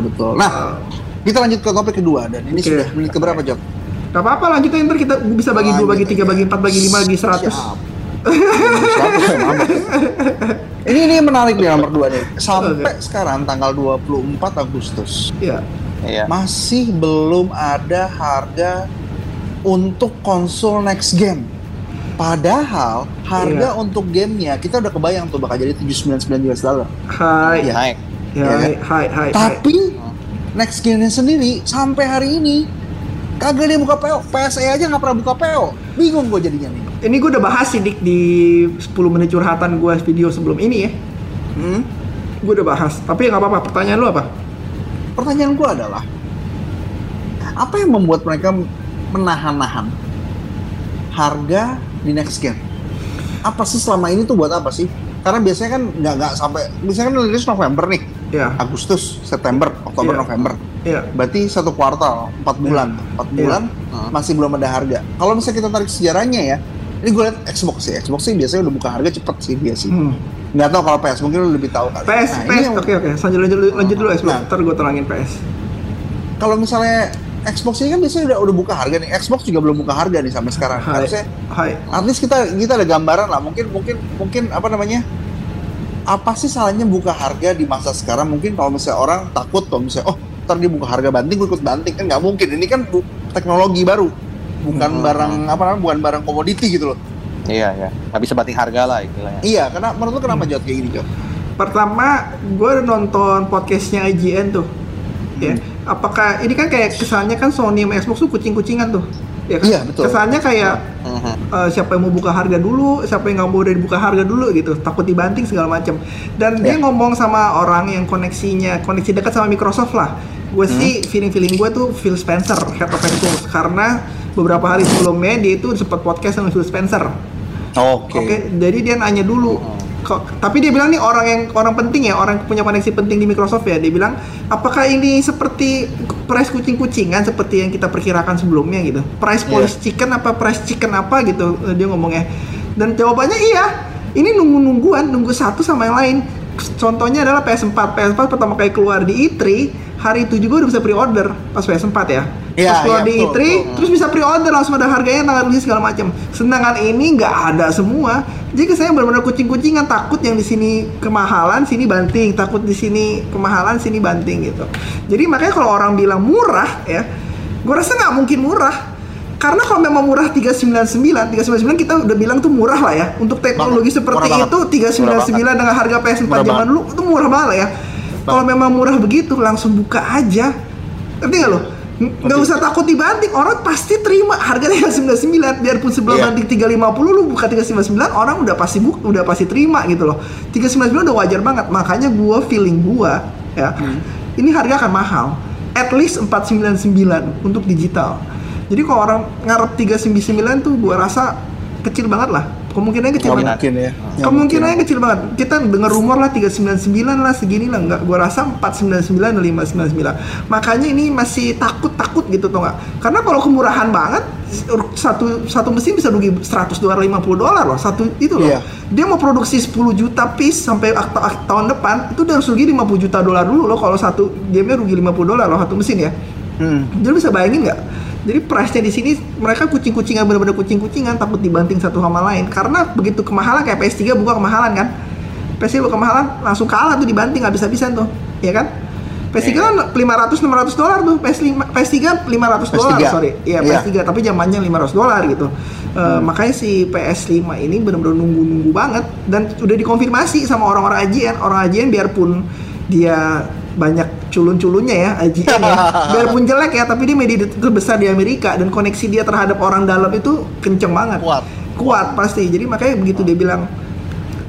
betul. Nah, kita lanjut ke topik kedua dan ini Oke. sudah menit keberapa Jok? Gak apa-apa lanjutin ntar kita bisa bagi dua, bagi Lanjut tiga, aja. bagi empat, bagi lima, bagi seratus. Ya, ini ini menarik nih nomor dua nih. Sampai sekarang tanggal 24 Agustus Iya. Iya. masih belum ada harga untuk konsol next gen. Padahal harga Iya. untuk gamenya kita udah kebayang tuh bakal jadi 799 US dollar. Hai. Iya. Naik. Ya, Iya. hai, hai, hai. Tapi next gennya sendiri sampai hari ini kagak dia buka PO. PSE aja nggak pernah buka PO. Bingung gue jadinya nih. Ini gue udah bahas sih Dik di 10 menit curhatan gue video sebelum ini ya. Hmm? Gue udah bahas. Tapi nggak apa-apa. Pertanyaan lu apa? Pertanyaan gue adalah apa yang membuat mereka menahan-nahan harga di next gen? Apa sih selama ini tuh buat apa sih? Karena biasanya kan nggak nggak sampai biasanya kan rilis November nih, Ya. Agustus, September, Oktober, Iya. November. Iya. Berarti satu kuartal, empat bulan, empat Iya. bulan Hmm. masih belum ada harga. Kalau misalnya kita tarik sejarahnya ya, ini gue liat Xbox sih, Xbox sih biasanya udah buka harga cepet sih dia sih. Hmm. Nggak tahu kalau PS, mungkin lu lebih tahu kali. PS, Nah, ini PS. yang- Oke, oke. Lanjut, lanjut, lanjut dulu Xbox. Nah. Ntar gue terangin PS. kalau misalnya Xbox ini kan biasanya udah udah buka harga nih. Xbox juga belum buka harga nih sampai sekarang. Hai. Harusnya Hai. at least kita kita ada gambaran lah. Mungkin mungkin mungkin apa namanya? Apa sih salahnya buka harga di masa sekarang? Mungkin kalau misalnya orang takut kalau misalnya oh ntar dia buka harga banting, gue ikut banting kan nggak mungkin. Ini kan bu- teknologi baru, bukan Hmm. barang apa namanya? Bukan barang komoditi gitu loh. Iya, iya. Nggak bisa banting harga lah istilahnya. Iya, karena menurut lu kenapa Jod kayak gini Jod? Pertama, gue nonton podcastnya IGN tuh. Ya, Hmm. apakah ini kan kayak kesannya kan Sony sama Xbox tuh kucing-kucingan tuh. Ya kan? Iya, betul. Kesannya kayak eh, siapa yang mau buka harga dulu, siapa yang nggak mau dari buka harga dulu gitu, takut dibanting segala macam. Dan dia Ya. ngomong sama orang yang koneksinya koneksi dekat sama Microsoft lah. Gue Hmm. sih feeling feeling gue tuh Phil Spencer, head of Xbox, karena beberapa hari sebelumnya dia itu sempat podcast sama Phil Spencer. Oke. Oke, jadi dia nanya dulu. Kok, tapi dia bilang nih orang yang orang penting ya, orang yang punya koneksi penting di Microsoft ya. Dia bilang, apakah ini seperti price kucing-kucingan seperti yang kita perkirakan sebelumnya gitu? Price Iya. polish chicken apa price chicken apa gitu? eh, Dia ngomongnya. Dan jawabannya iya. Ini nunggu-nungguan, nunggu satu sama yang lain. Contohnya adalah PS4. PS4 pertama kali keluar di E3, hari itu juga udah bisa pre-order pas PS4 ya. Iya, pas keluar iya, di betul, E3, betul. terus bisa pre-order langsung ada harganya tanggal rilis segala macam. Sedangkan ini nggak ada semua. Jadi saya benar-benar kucing-kucingan takut yang di sini kemahalan, sini banting, takut di sini kemahalan, sini banting gitu. Jadi makanya kalau orang bilang murah ya, gue rasa nggak mungkin murah. Karena kalau memang murah 399, 399 kita udah bilang tuh murah lah ya. Untuk teknologi Banget. seperti Murah itu 399 dengan harga PS4 Murah zaman banget. dulu itu murah banget lah ya. Kalau memang murah begitu langsung buka aja. Ngerti nggak lo? Nggak usah takut dibanting, orang pasti terima harganya 399 biarpun sebelum Iya. banting 350 lu buka 399 orang udah pasti bu udah pasti terima gitu loh. 399 udah wajar banget. Makanya gua feeling gua ya. Hmm. Ini harga akan mahal. At least 499 untuk digital. Jadi kalau orang ngarep 399 tuh gua rasa kecil banget lah. Kemungkinannya kecil banget. mungkin ya. Kemungkinannya mungkin. kecil banget. Kita dengar rumor lah 399 lah segini lah nggak gua rasa 499 dan 599. Makanya ini masih takut-takut gitu tuh nggak. Karena kalau kemurahan banget satu satu mesin bisa rugi 100 dolar 50 dolar loh satu itu loh. Iya. Dia mau produksi 10 juta piece sampai tahun depan itu udah harus rugi 50 juta dolar dulu loh kalau satu gamenya rugi 50 dolar loh satu mesin ya. Hmm. Jadi bisa bayangin nggak? Jadi price-nya di sini mereka kucing-kucingan bener-bener kucing-kucingan takut dibanting satu sama lain karena begitu kemahalan kayak PS3 buka kemahalan kan. PS3 buka kemahalan langsung kalah tuh dibanting habis-habisan tuh, ya kan? PS3 kan 500 600 dolar tuh, PS5 PS3 500 dolar, PS3. sorry. Iya, Iya. PS3 tapi zamannya 500 dolar gitu. Eh, makanya si PS5 ini bener-bener nunggu-nunggu banget dan udah dikonfirmasi sama orang-orang AJN. Orang AJN biarpun dia banyak culun-culunnya ya AJN ya. Biarpun jelek ya, tapi dia media terbesar di Amerika dan koneksi dia terhadap orang dalam itu kenceng banget. Kuat. Kuat pasti. Jadi makanya begitu dia bilang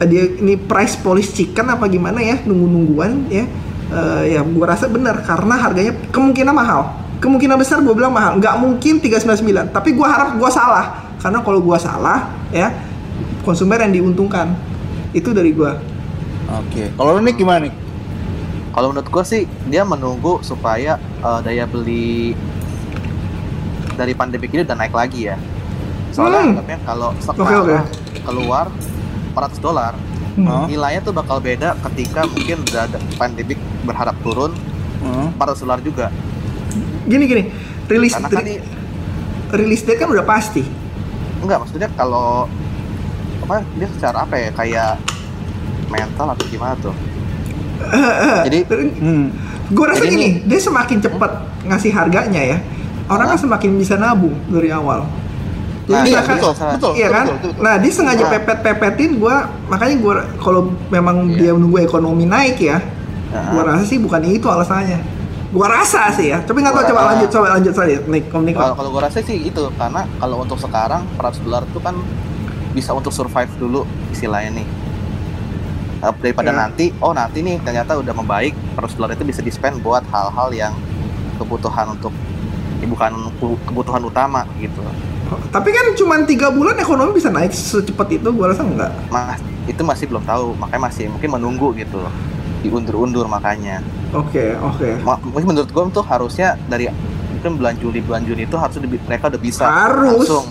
eh, dia ini price polish chicken apa gimana ya nunggu-nungguan ya. Eh, ya gua rasa benar karena harganya kemungkinan mahal. Kemungkinan besar gua bilang mahal. Nggak mungkin 399. Tapi gua harap gua salah. Karena kalau gua salah ya konsumer yang diuntungkan. Itu dari gua. Oke. Kalau lu nih gimana nih? Kalau menurut gue sih dia menunggu supaya eh, daya beli dari pandemi ini udah naik lagi ya. Soalnya Hmm. anggapnya kalau sekarang oke. keluar 400 dolar, Hmm. Nilainya tuh bakal beda ketika mungkin udah ada pandemi berharap turun Hmm. 400 dolar juga. Gini gini, rilis Karena kan di- rilis date kan udah pasti. Enggak, maksudnya kalau apa dia secara apa ya kayak mental atau gimana tuh. Jadi Hmm. Gue rasa Jadi gini, nih- dia semakin cepat ngasih harganya ya, orang kan semakin bisa nabung dari awal. Nah, Jadi iya, misalkan- betul, betul, iya kan? betul, betul, betul. Nah, dia sengaja Nah. pepet-pepetin gua, makanya gua kalau memang Iya. dia menunggu ekonomi naik ya, Nah. gua rasa sih bukan itu alasannya. Gua rasa sih ya, tapi nggak tahu coba lanjut, coba lanjut saja, Nick, Om Nick. kalau kalau gue rasa sih itu karena kalau untuk sekarang 400 dolar itu kan bisa untuk survive dulu istilahnya nih. Eh, daripada Ya. nanti, oh nanti nih ternyata udah membaik 400 dolar itu bisa di spend buat hal-hal yang kebutuhan untuk ya bukan ke- kebutuhan utama gitu. Tapi kan cuma tiga bulan ekonomi bisa naik secepat itu, gua rasa enggak. Mas itu masih belum tahu, makanya masih mungkin menunggu gitu loh. Diundur-undur makanya. Oke, oke. Ma- mungkin menurut gue tuh harusnya dari mungkin bulan Juli bulan Juni itu harus mereka udah bisa Harus. langsung.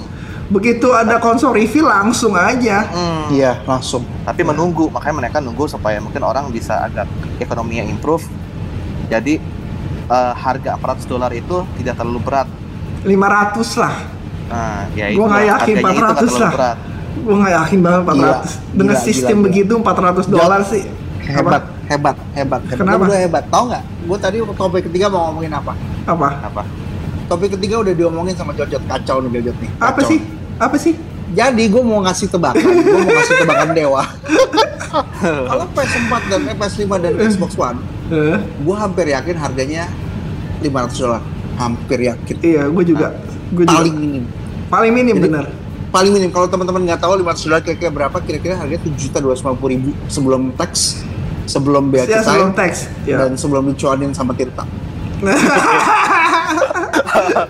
Begitu ada konsol refill langsung aja. Hmm, Iya, langsung. tapi menunggu makanya mereka nunggu supaya mungkin orang bisa agak ekonominya improve. Jadi eh, harga 400 dolar itu tidak terlalu berat. 500 lah. Nah, ya Gua nggak yakin harganya itu nggak 400 terlalu lah. berat. Gue nggak yakin banget 400. Dengan gila, sistem gila. begitu 400 dolar sih. Hebat, hebat, hebat. hebat. Kenapa? Gue hebat. Tahu nggak? Gue tadi topik ketiga mau ngomongin apa? Apa? Apa? Topik ketiga udah diomongin sama Jojot kacau nih Jojot nih. Apa Kacau. sih? Apa sih? Jadi gue mau ngasih tebakan, gue mau ngasih tebakan dewa. Kalau PS4 dan eh, PS5 dan Xbox One, Eh, gue hampir yakin harganya 500 dolar. Hampir yakin. iya, gue juga. Gue juga. Paling minim. Paling minim Jadi- bener. Paling minim. Kalau teman-teman nggak tahu 500 dolar kira-kira berapa? Kira-kira harganya 7 juta 250 ribu sebelum tax, sebelum bea Ya cukai, sebelum teks. Ya. dan sebelum dicuanin sama Tirta.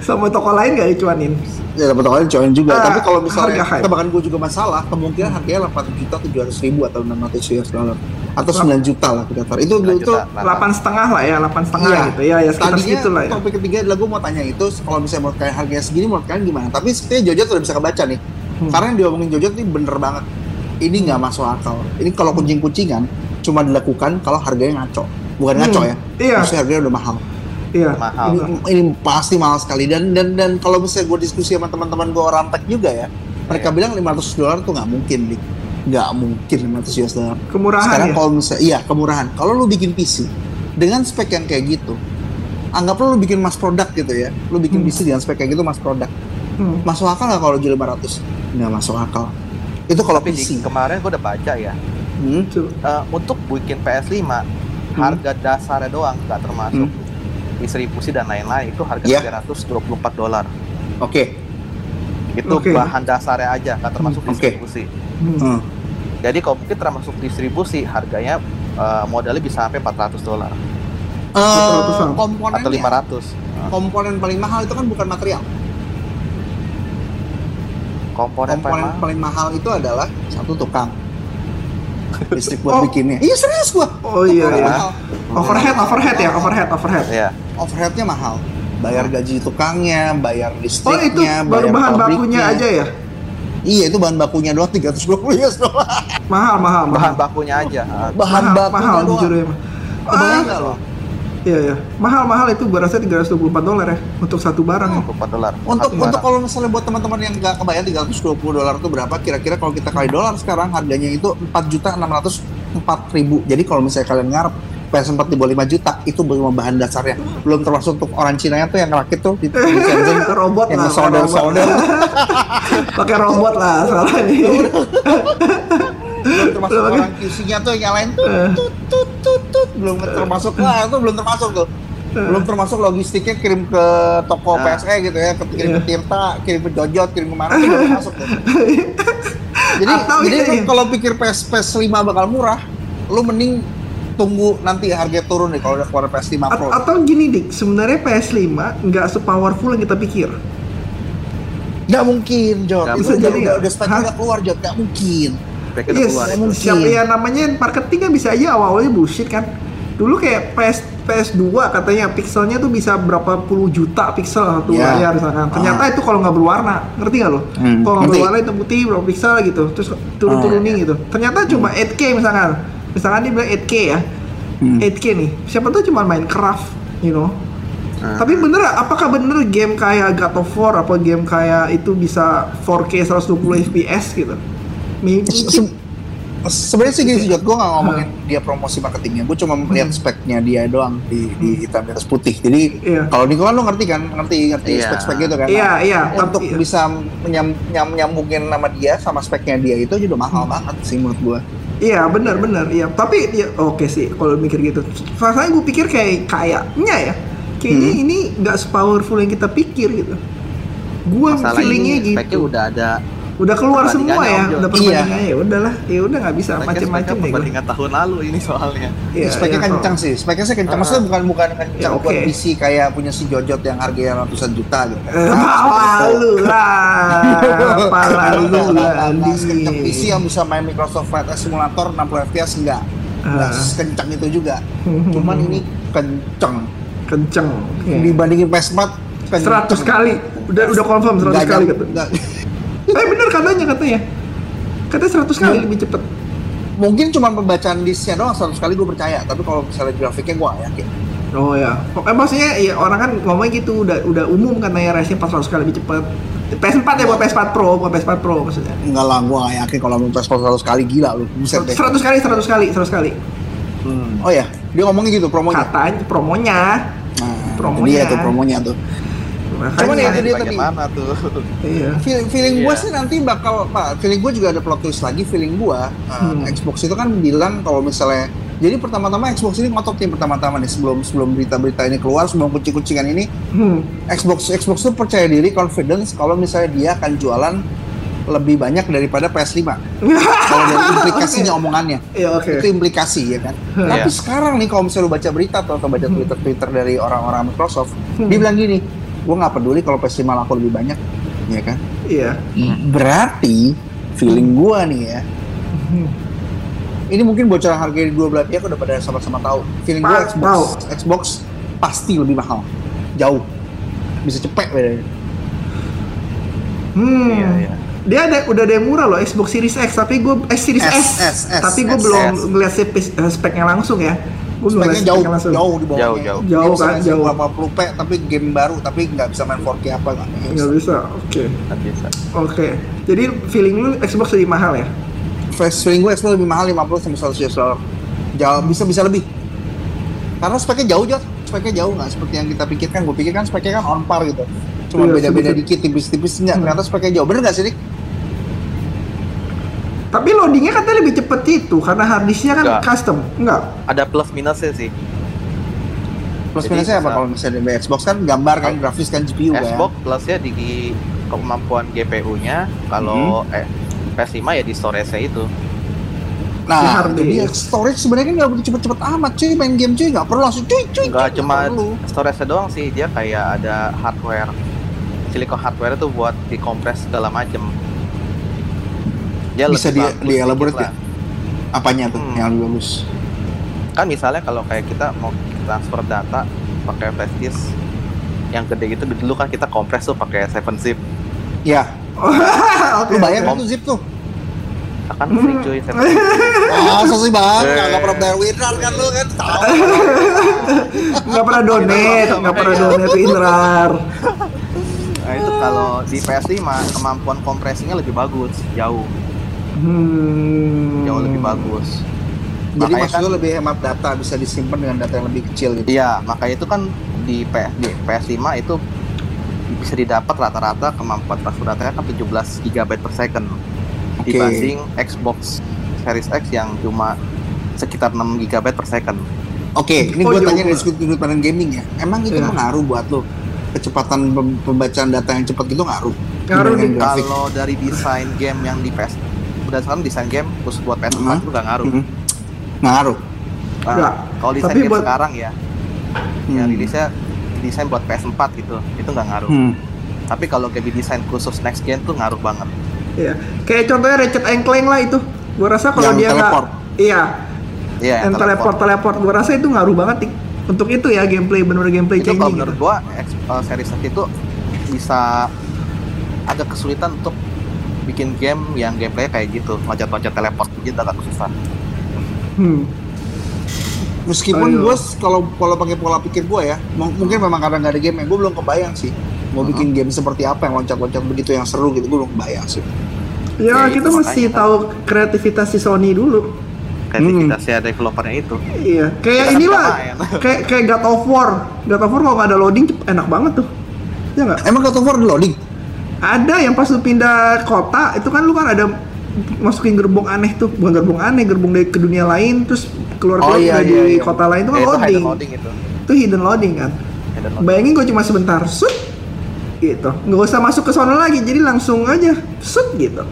Sama toko lain gak dicuanin. Ya dapat kalian cuanin juga. Ah, Tapi kalau misalnya harga tebakan gue juga masalah, kemungkinan harganya 8 juta 700 ribu atau 600 US dollar atau 9 juta lah kita taruh. Itu 9 itu. Delapan setengah lah ya, delapan setengah Iya. gitu. Ya, ya sekitar Tadinya segitu lah ya. topik ketiga adalah gue mau tanya itu kalau misalnya menurut kalian harganya segini menurut kalian gimana? Tapi sepertinya Jojot udah bisa kebaca nih. Hmm. Karena yang diomongin Jojot ini bener banget. Ini nggak masuk akal. Ini kalau kucing-kucingan cuma dilakukan kalau harganya ngaco. Bukan Hmm. ngaco ya. Iya. Maksudnya harganya udah mahal. Iya. Mahal. Ini, ini pasti mahal sekali dan dan dan kalau misalnya gue diskusi sama teman-teman gue orang tech juga ya, mereka Iya. bilang 500 dolar tuh nggak mungkin, Dik. Nggak mungkin 500 US dollar. Kemurahan Sekarang ya. kalau misalnya iya kemurahan. Kalau lu bikin PC dengan spek yang kayak gitu, anggaplah lu bikin mass product gitu ya. Lu bikin Hmm. PC dengan spek kayak gitu mass product. Hmm. Masuk akal nggak kalau jual 500? Nggak masuk akal. Itu kalau Tapi di, PC. kemarin gue udah baca ya, Hmm. Tuh. eh, untuk bikin PS5 harga dasarnya doang nggak termasuk Hmm. Distribusi dan lain-lain itu harga Iya. 324 dolar. Oke. Itu Oke. bahan dasarnya aja nggak termasuk Hmm, oke. distribusi. Hmm. Hmm. Jadi kalau mungkin termasuk distribusi harganya eh, modalnya bisa sampai 400 dolar Ratusan. komponennya, atau 500. Nah, komponen paling mahal itu kan bukan material. komponen, komponen paling mahal. paling mahal itu adalah satu tukang listrik buat Oh. bikinnya. Iya serius gua. Oh iya iya. Overhead, overhead ya, overhead, overhead. Iya. Overheadnya mahal. Bayar gaji tukangnya, bayar Oh listriknya, itu baru bayar bahan pabriknya. bakunya aja ya? Iya itu bahan bakunya doang 320 US dolar. Mahal, mahal, mahal. Bahan bakunya aja. Ah, Bahan mahal, bakunya mahal doang. jujur ya. Kebayang Ah, nggak lo? iya iya. Mahal, mahal itu gua rasa 324 dolar ya untuk satu barang ya. 24 dolar. Untuk Satu untuk kalau misalnya buat teman-teman yang nggak kebayang 320 dolar itu berapa? Kira-kira kalau kita kali dolar sekarang harganya itu 4 juta 604 ribu. Jadi kalau misalnya kalian ngarep PS4 di bawah 5 juta itu belum bahan dasarnya. Belum termasuk untuk orang Cina tuh yang rakit tuh di, di Shenzhen Itu robot yang lah, solder Pakai robot lah soalnya ini. belum termasuk Belum, orang QC-nya tuh yang nyalain tut Eh. tut tut tut tut belum termasuk wah itu belum termasuk tuh belum termasuk logistiknya kirim ke toko Nah. PSE gitu ya kirim ke. Tirta kirim ke Jojot kirim ke mana itu belum termasuk tuh jadi Atau jadi ini. kalau pikir PS PS 5 bakal murah lu mending tunggu nanti harga turun nih kalau udah keluar PS5 A- Pro atau gini dik, sebenarnya PS5 nggak sepowerful yang kita pikir. nggak mungkin itu bisa jadi udah, nggak? udah udah keluar Jot nggak mungkin Yes, keluar. mungkin. siapa yang namanya marketing kan bisa aja awal-awalnya bullshit kan. Dulu kayak PS PS2 katanya pixelnya tuh bisa berapa puluh juta pixel satu Iya. layar misalkan. Ternyata Ah. itu kalau nggak berwarna, ngerti nggak lo? Hmm, Kalau nggak berwarna itu putih berapa pixel gitu, terus turun-turunin Ah, iya. gitu. Ternyata cuma 8K misalkan. Misalkan dia bilang 8K ya. Hmm. 8K nih. Siapa tahu cuma Minecraft, you know. Nah, Tapi bener, apakah bener game kayak God of War apa game kayak itu bisa 4K 120 FPS gitu? Se- Sebenarnya sih gini sih, Jod, gue gak ngomongin dia promosi marketingnya, gue cuma melihat speknya dia doang di, di hitam di atas putih. Jadi Iya. kalau Niko kan lo ngerti kan, ngerti ngerti Iya. spek-spek gitu kan. Iya, Nah, iya. Untuk Tapi- bisa menyam, nyam, nyambungin nama dia sama speknya dia itu aja udah mahal banget sih menurut gue. Iya benar benar iya tapi ya, oke sih kalau mikir gitu. Rasanya gue pikir kayak kayaknya ya kayaknya Hmm. ini nggak sepowerful yang kita pikir gitu. Gue feelingnya gitu. udah ada Udah keluar semua perbandingannya, ya, Om udah perbandingannya ya udahlah, ya udah nggak bisa speknya macam-macam deh perbandingan tahun lalu ini soalnya. Iya, speknya iya, kencang kalau- sih, speknya sih kencang. Ah. Maksudnya bukan bukan kencang Ya, buat oke. PC kayak punya si Jojot yang harganya ratusan juta gitu. Lalu lah, apa lalu lah, Nggak Andi. PC yang bisa main Microsoft Flight Simulator 60 FPS enggak. Enggak Ah. sekencang itu juga. Cuman ini kenceng. kenceng. Iya. Dibandingin PS4 kenceng. 100 kali, udah udah confirm 100 Nggak kali gitu. Bener katanya katanya, katanya 100 kali Hmm. lebih cepet. Mungkin cuma pembacaan listnya doang 100 kali gue percaya, tapi kalau misalnya grafiknya gue yakin. Oh ya, pokoknya maksudnya ya orang kan ngomongnya gitu udah udah umum katanya racing 400 kali lebih cepat. PS4 ya buat PS4 Pro, buat PS4 Pro maksudnya. Enggak lah, gue gak yakin kalau mau PS4 100 kali gila lu. Buset deh. 100 kali, 100 kali, 100 kali. Hmm. Oh ya, dia ngomongnya gitu promonya. Katanya promonya. Nah, promonya. Dia tuh promonya tuh. Makanya, Cuman ya, jadi Speknya tadi- mana tuh? iya. Feeling, feeling gue Iya. sih nanti bakal, Pak, feeling gue juga ada plot twist lagi. Feeling gue, uh, Hmm. Xbox itu kan bilang kalau misalnya, jadi pertama-tama Xbox ini ngotot nih pertama-tama nih sebelum sebelum berita-berita ini keluar, sebelum kucing-kucingan ini, Hmm. Xbox Xbox tuh percaya diri, confidence kalau misalnya dia akan jualan lebih banyak daripada PS5. kalau dari implikasinya omongannya, Iya oke. itu implikasi ya kan. Hmm. Tapi Iya. sekarang nih kalau misalnya lu baca berita atau, atau baca. Twitter Twitter dari orang-orang Microsoft, Hmm. dia bilang gini, gue nggak peduli kalau PS5 laku lebih banyak, ya kan. Iya. Berarti feeling gua nih ya, ini mungkin bocoran harga di dua belah pihak udah pada sama-sama tahu. Feeling gua Pa- Xbox, Xbox pasti lebih mahal, jauh, bisa cepet bedanya. Hmm. Iya, iya. Dia ada udah ada yang murah loh Xbox Series X tapi gue eh Series S, S, S, S, tapi gue belum ngeliat spek- eh, speknya langsung ya. Gue belum Speknya jauh, langsung. jauh di bawahnya. Jauh, jauh. Jauh kan, jauh. 80 p tapi game baru, tapi nggak bisa main 4K apa nggak Nggak bisa. Oke. Nggak bisa. Oke. Jadi feeling lu Xbox lebih mahal ya? Feeling gue Xbox lebih mahal 50 sampai 100 US dollar. Jauh, bisa bisa lebih. Karena speknya jauh jauh, speknya jauh nggak seperti yang kita pikirkan. Gue pikir kan speknya kan on par gitu. Cuma Iya, beda-beda dikit, tipis-tipis enggak. Hmm. Ternyata speknya jauh. Bener nggak sih, Dik? Tapi loadingnya katanya lebih cepet itu karena harddisknya kan Enggak. custom. Enggak. Ada plus minusnya sih. Plus Jadi minusnya apa kalau misalnya di Xbox kan gambar kan, grafis kan GPU kan. Xbox plusnya di kemampuan GPU-nya, kalau Mhm. eh, PS5 ya di storage-nya itu. Nah, hard itu dia. Storage sebenarnya kan nggak butuh cepet-cepet amat cuy, main game cuy nggak perlu langsung cuy cuy. Enggak cuy, cuma storage-nya doang sih, dia kayak ada hardware silicon hardware itu buat dikompres segala macem. Dia Bisa di, bagus di elaborate dikit ya? Apanya tuh Hmm. yang lebih bagus? Kan misalnya kalau kayak kita mau transfer data pakai flash disk yang gede gitu dulu kan kita kompres tuh pakai 7 zip Ya, Oke. lu bayar kan tuh zip tuh. akan free cuy 7 zip. Ah, sih bang, Eh. nggak pernah bayar winrar kan lu kan? Tahu. Nggak pernah donate, nggak pernah donate Inrar. Nah itu kalau di PS5 kemampuan kompresinya lebih bagus, jauh, Hmm. jauh lebih bagus. Jadi Makanya maksud kan- lebih hemat data, bisa disimpan dengan data yang lebih kecil gitu. Iya, makanya itu kan di PS di PS5 itu bisa didapat rata-rata kemampuan transfer datanya kan 17 GB per second Oke. dibanding Xbox Series X yang cuma sekitar 6 GB per second. Oke, ini Oh, gue jauh tanya dari sudut pandang gaming ya. Emang itu Iya. mengaruh buat lo? Kecepatan pem- pembacaan data yang cepat gitu ngaruh? Ngaruh nih. Kalau dari desain game yang di PS berdasarkan desain game khusus buat PS4 Hmm. itu nggak ngaruh. Mhm. Ngaruh. Nah, Nggak. kalau desain Tapi game buat- sekarang ya, yang Hmm. rilisnya desain buat PS4 gitu, itu nggak ngaruh. Hmm. Tapi kalau game desain khusus next gen tuh ngaruh banget. Iya. Kayak contohnya Ratchet and Clank lah itu. Gua rasa kalau dia nggak. Iya, Iya, yang teleport teleport gua rasa itu ngaruh banget Tik. untuk itu ya gameplay bener gameplay itu kalau changing menurut gitu. gua X, uh, series itu bisa agak kesulitan untuk bikin game yang gameplaynya kayak gitu loncat-loncat teleport gitu agak susah Hmm. Meskipun gue kalau kalau pakai pola pikir gue ya, m- mungkin memang karena nggak ada game gue belum kebayang sih mau bikin game seperti apa yang loncat-loncat begitu yang seru gitu gue belum kebayang sih. Ya, Ya, kita mesti kan. tahu kreativitas si Sony dulu. kreativitasnya developernya itu Iya, kayak Kita inilah, kayak kayak God of War. God of War kalau nggak ada loading enak banget tuh. Ya nggak? Emang God of War di loading? Ada yang pas lu pindah kota, itu kan lu kan ada masukin gerbong aneh tuh, bukan gerbong aneh, gerbong dari ke dunia lain, terus keluar keluar Oh, iya, dari iya, iya. kota lain itu kan Ya, itu loading. hidden loading itu Itu hidden loading kan. hidden loading Bayangin gue cuma sebentar, sut, gitu. Nggak usah masuk ke sana lagi, jadi langsung aja, sut gitu.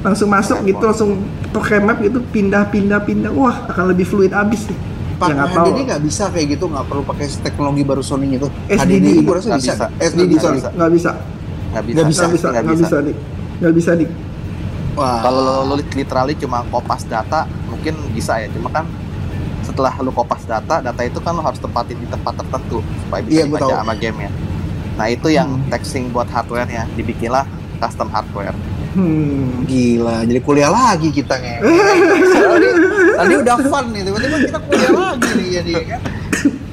Langsung masuk gitu, langsung pakai map gitu, pindah-pindah pindah, wah akan lebih fluid abis sih. Pak Ya nggak tahu. HDD nggak bisa kayak gitu, nggak perlu pakai teknologi baru Sony itu. SDD. HDD gue rasa bisa. bisa. SDD Nggak sorry. bisa. Nggak bisa, nggak bisa Nggak bisa, nggak bisa, nggak nggak bisa, dik, nggak bisa dik. Wah. kalau lo literally cuma kopas data mungkin bisa ya cuma kan setelah lu kopas data data itu kan lo harus tempatin di tempat tertentu supaya bisa gua dibaca sama game ya nah itu yang Hmm. texting buat hardware-nya dibikinlah custom hardware Hmm. Gila, jadi kuliah lagi kita nge. tadi, tadi udah fun nih, tiba-tiba kita kuliah lagi nih jadi kan.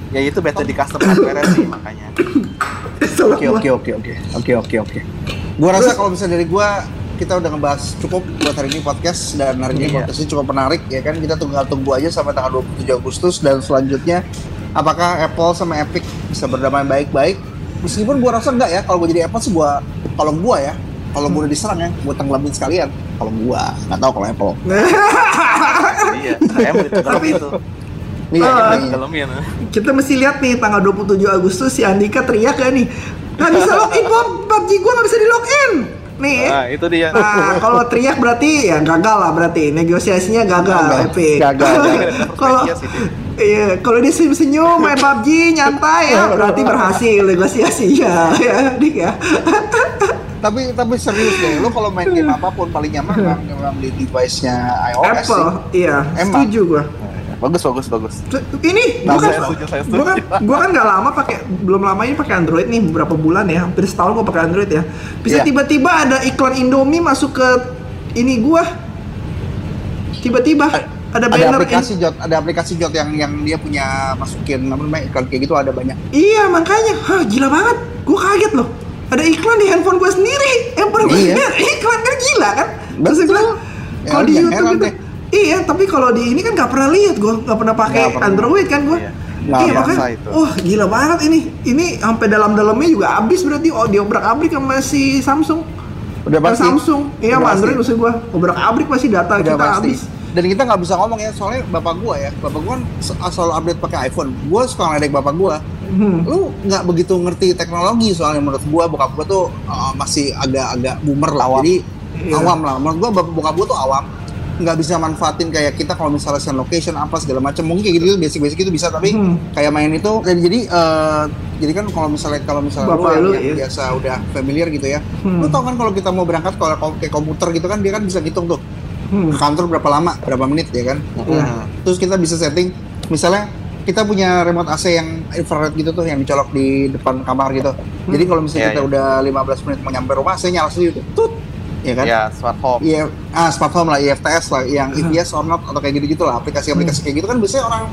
ya itu better di custom hardware sih makanya Oke oke oke oke. Oke oke oke. Gua rasa kalau misalnya dari gua kita udah ngebahas cukup buat hari ini podcast dan hari ini Iya. podcast ini cukup menarik ya kan? Kita tinggal tunggu aja sampai tanggal 27 Agustus dan selanjutnya apakah Apple sama Epic bisa berdamai baik-baik? Meskipun gua rasa enggak ya kalau gua jadi Apple sih gua kalau gua ya. Kalau gua udah diserang ya gua tenggelamin sekalian. Kalau gua. Nggak tahu kalau Apple. Iya saya mau ditenggelam itu iya ditengelamin Kita mesti lihat nih tanggal 27 Agustus si Andika teriak ya nih. Nggak bisa login Bob, PUBG gua nggak bisa di login. Nih. nah itu dia Nah, kalau teriak berarti ya gagal lah berarti negosiasinya gagal, Gagal. Epic. Gagal, gagal. kalau Iya sih, dia. iya, kalau dia senyum-senyum main PUBG nyantai ya berarti berhasil negosiasinya ya, Dik ya. tapi tapi serius deh lo kalau main game apa pun paling nyaman memang, memang di device-nya iOS sih. Apple, iya, Emang. setuju gua. Bagus bagus bagus Ini Nah, gua kan, saya setuju, saya gua kan, gua kan lama pakai, belum lama ini pakai Android nih beberapa bulan ya, hampir setahun gua pakai Android ya. Bisa Iya. tiba-tiba ada iklan Indomie masuk ke ini gua. Tiba-tiba ada ada banner aplikasi jot ada aplikasi jot yang yang dia punya masukin apa namanya iklan kayak gitu ada banyak Iya makanya, Hah, gila banget. Gue kaget loh. Ada iklan di handphone gue sendiri. Yang gue Iya. iklan kan gila kan? Terus Betul. gue bilang, Ya, kalau di YouTube gitu, deh. Iya. Tapi kalau di ini kan nggak pernah lihat gue, nggak pernah pakai. Android kan gue. Iya. Iya makanya, itu. wah gila banget ini. Ini sampai dalam-dalamnya juga habis berarti oh diobrak abrik sama si Samsung. udah pasti Samsung, iya Udah sama pasti. Android maksud gue. Obrak abrik pasti data udah kita pasti habis. dan kita nggak bisa ngomong ya soalnya bapak gua ya bapak gua kan asal update pakai iPhone gua suka ngeledek bapak gua Hmm. lu nggak begitu ngerti teknologi soalnya menurut gua bokap gua tuh uh, masih agak-agak boomer lah Awam. jadi Iya. awam lah menurut gua bap- bokap gua tuh awam nggak bisa manfaatin kayak kita kalau misalnya send location apa segala macam mungkin kayak gitu basic-basic itu bisa tapi Hmm. kayak main itu dan jadi eh, jadi kan kalau misalnya kalau misalnya Bapak lu lu, yang iya. biasa udah familiar gitu ya Hmm. lu tau kan kalau kita mau berangkat kalau kayak komputer gitu kan dia kan bisa ngitung tuh Hmm. ke kantor berapa lama berapa menit ya kan Iya. terus kita bisa setting misalnya kita punya remote AC yang infrared gitu tuh yang dicolok di depan kamar gitu jadi kalau misalnya Iya, kita iya. udah 15 menit mau nyampe rumah saya nyala sendiri tuh tut ya kan ya smart home Iya, ah smart home lah, IFTS lah, yang yes or not atau kayak gitu-gitu lah, aplikasi-aplikasi kayak gitu kan biasanya orang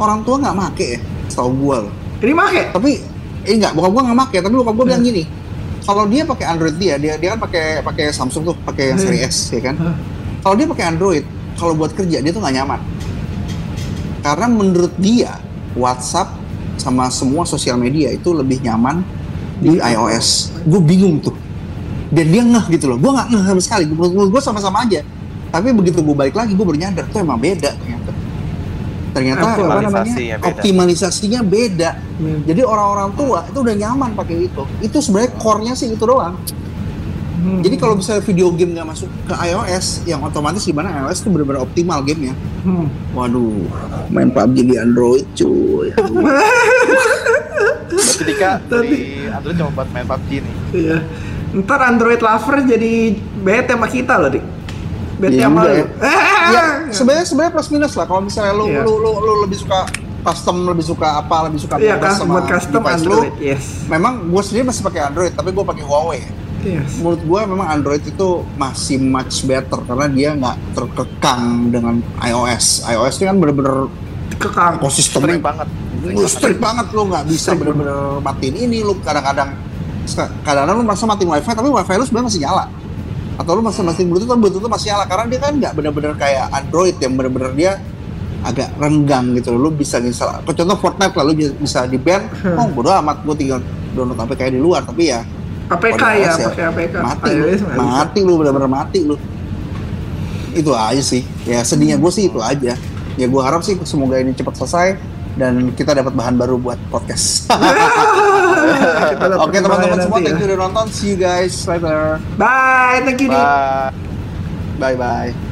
orang tua nggak make ya, setahu gua loh. Ini make. Tapi eh enggak, bokap gua nggak make, tapi bokap gua bilang gini, kalau dia pakai Android dia, dia dia kan pakai pakai Samsung tuh, pakai yang seri S ya kan. Hah. Kalau dia pakai Android, kalau buat kerja dia tuh nggak nyaman. Karena menurut dia WhatsApp sama semua sosial media itu lebih nyaman di iOS. Gue bingung tuh. Dan dia ngeh gitu loh. Gue nggak ngeh sama sekali. Menurut gue sama-sama aja. Tapi begitu gue balik lagi, gue baru nyadar tuh emang beda ternyata. Ternyata apa namanya? Optimalisasinya beda. Optimalisasinya beda. Hmm. Jadi orang-orang tua itu udah nyaman pakai itu. Itu sebenarnya core-nya sih itu doang. Hmm. Jadi kalau misalnya video game nggak masuk ke iOS, yang otomatis di mana iOS itu benar-benar optimal gamenya. Hmm. Waduh, main PUBG di Android cuy. Dika dari Android cuma buat main PUBG nih Iya. Ntar Android lover jadi bete sama kita loh, Dik. Bete Iya sama juga lu. ya. ya, sebenarnya sebenarnya plus minus lah. Kalau misalnya lu, Iya. lu, lu lu lebih suka custom, lebih suka apa, lebih suka Iya bebas kan, buat custom device Android, Lu, yes. memang gue sendiri masih pakai Android, tapi gue pakai Huawei. Yes. Menurut gue memang Android itu masih much better karena dia nggak terkekang dengan iOS. iOS itu kan bener-bener Kekang. ekosistemnya banget. lu strict banget lu nggak bisa bener-bener matiin ini lu kadang-kadang kadang-kadang lu merasa matiin wifi tapi wifi lu sebenarnya masih nyala. Atau lu masih matiin bluetooth tapi bluetooth lu masih nyala. Karena dia kan nggak bener-bener kayak android yang bener-bener dia agak renggang gitu lu bisa install contoh Fortnite lah lu bisa di ban oh bodo amat gua tinggal download APK di luar. Tapi ya APK ya, ya. pakai APK. mati lu. Mati. Lu bener-bener mati lu. Itu aja sih. Ya sedihnya gue sih itu aja. Ya gue harap sih semoga ini cepat selesai dan kita dapat bahan baru buat podcast Oke teman-teman semua, thank ya. you udah nonton. See you guys later. Bye, thank you. Bye. Bye bye.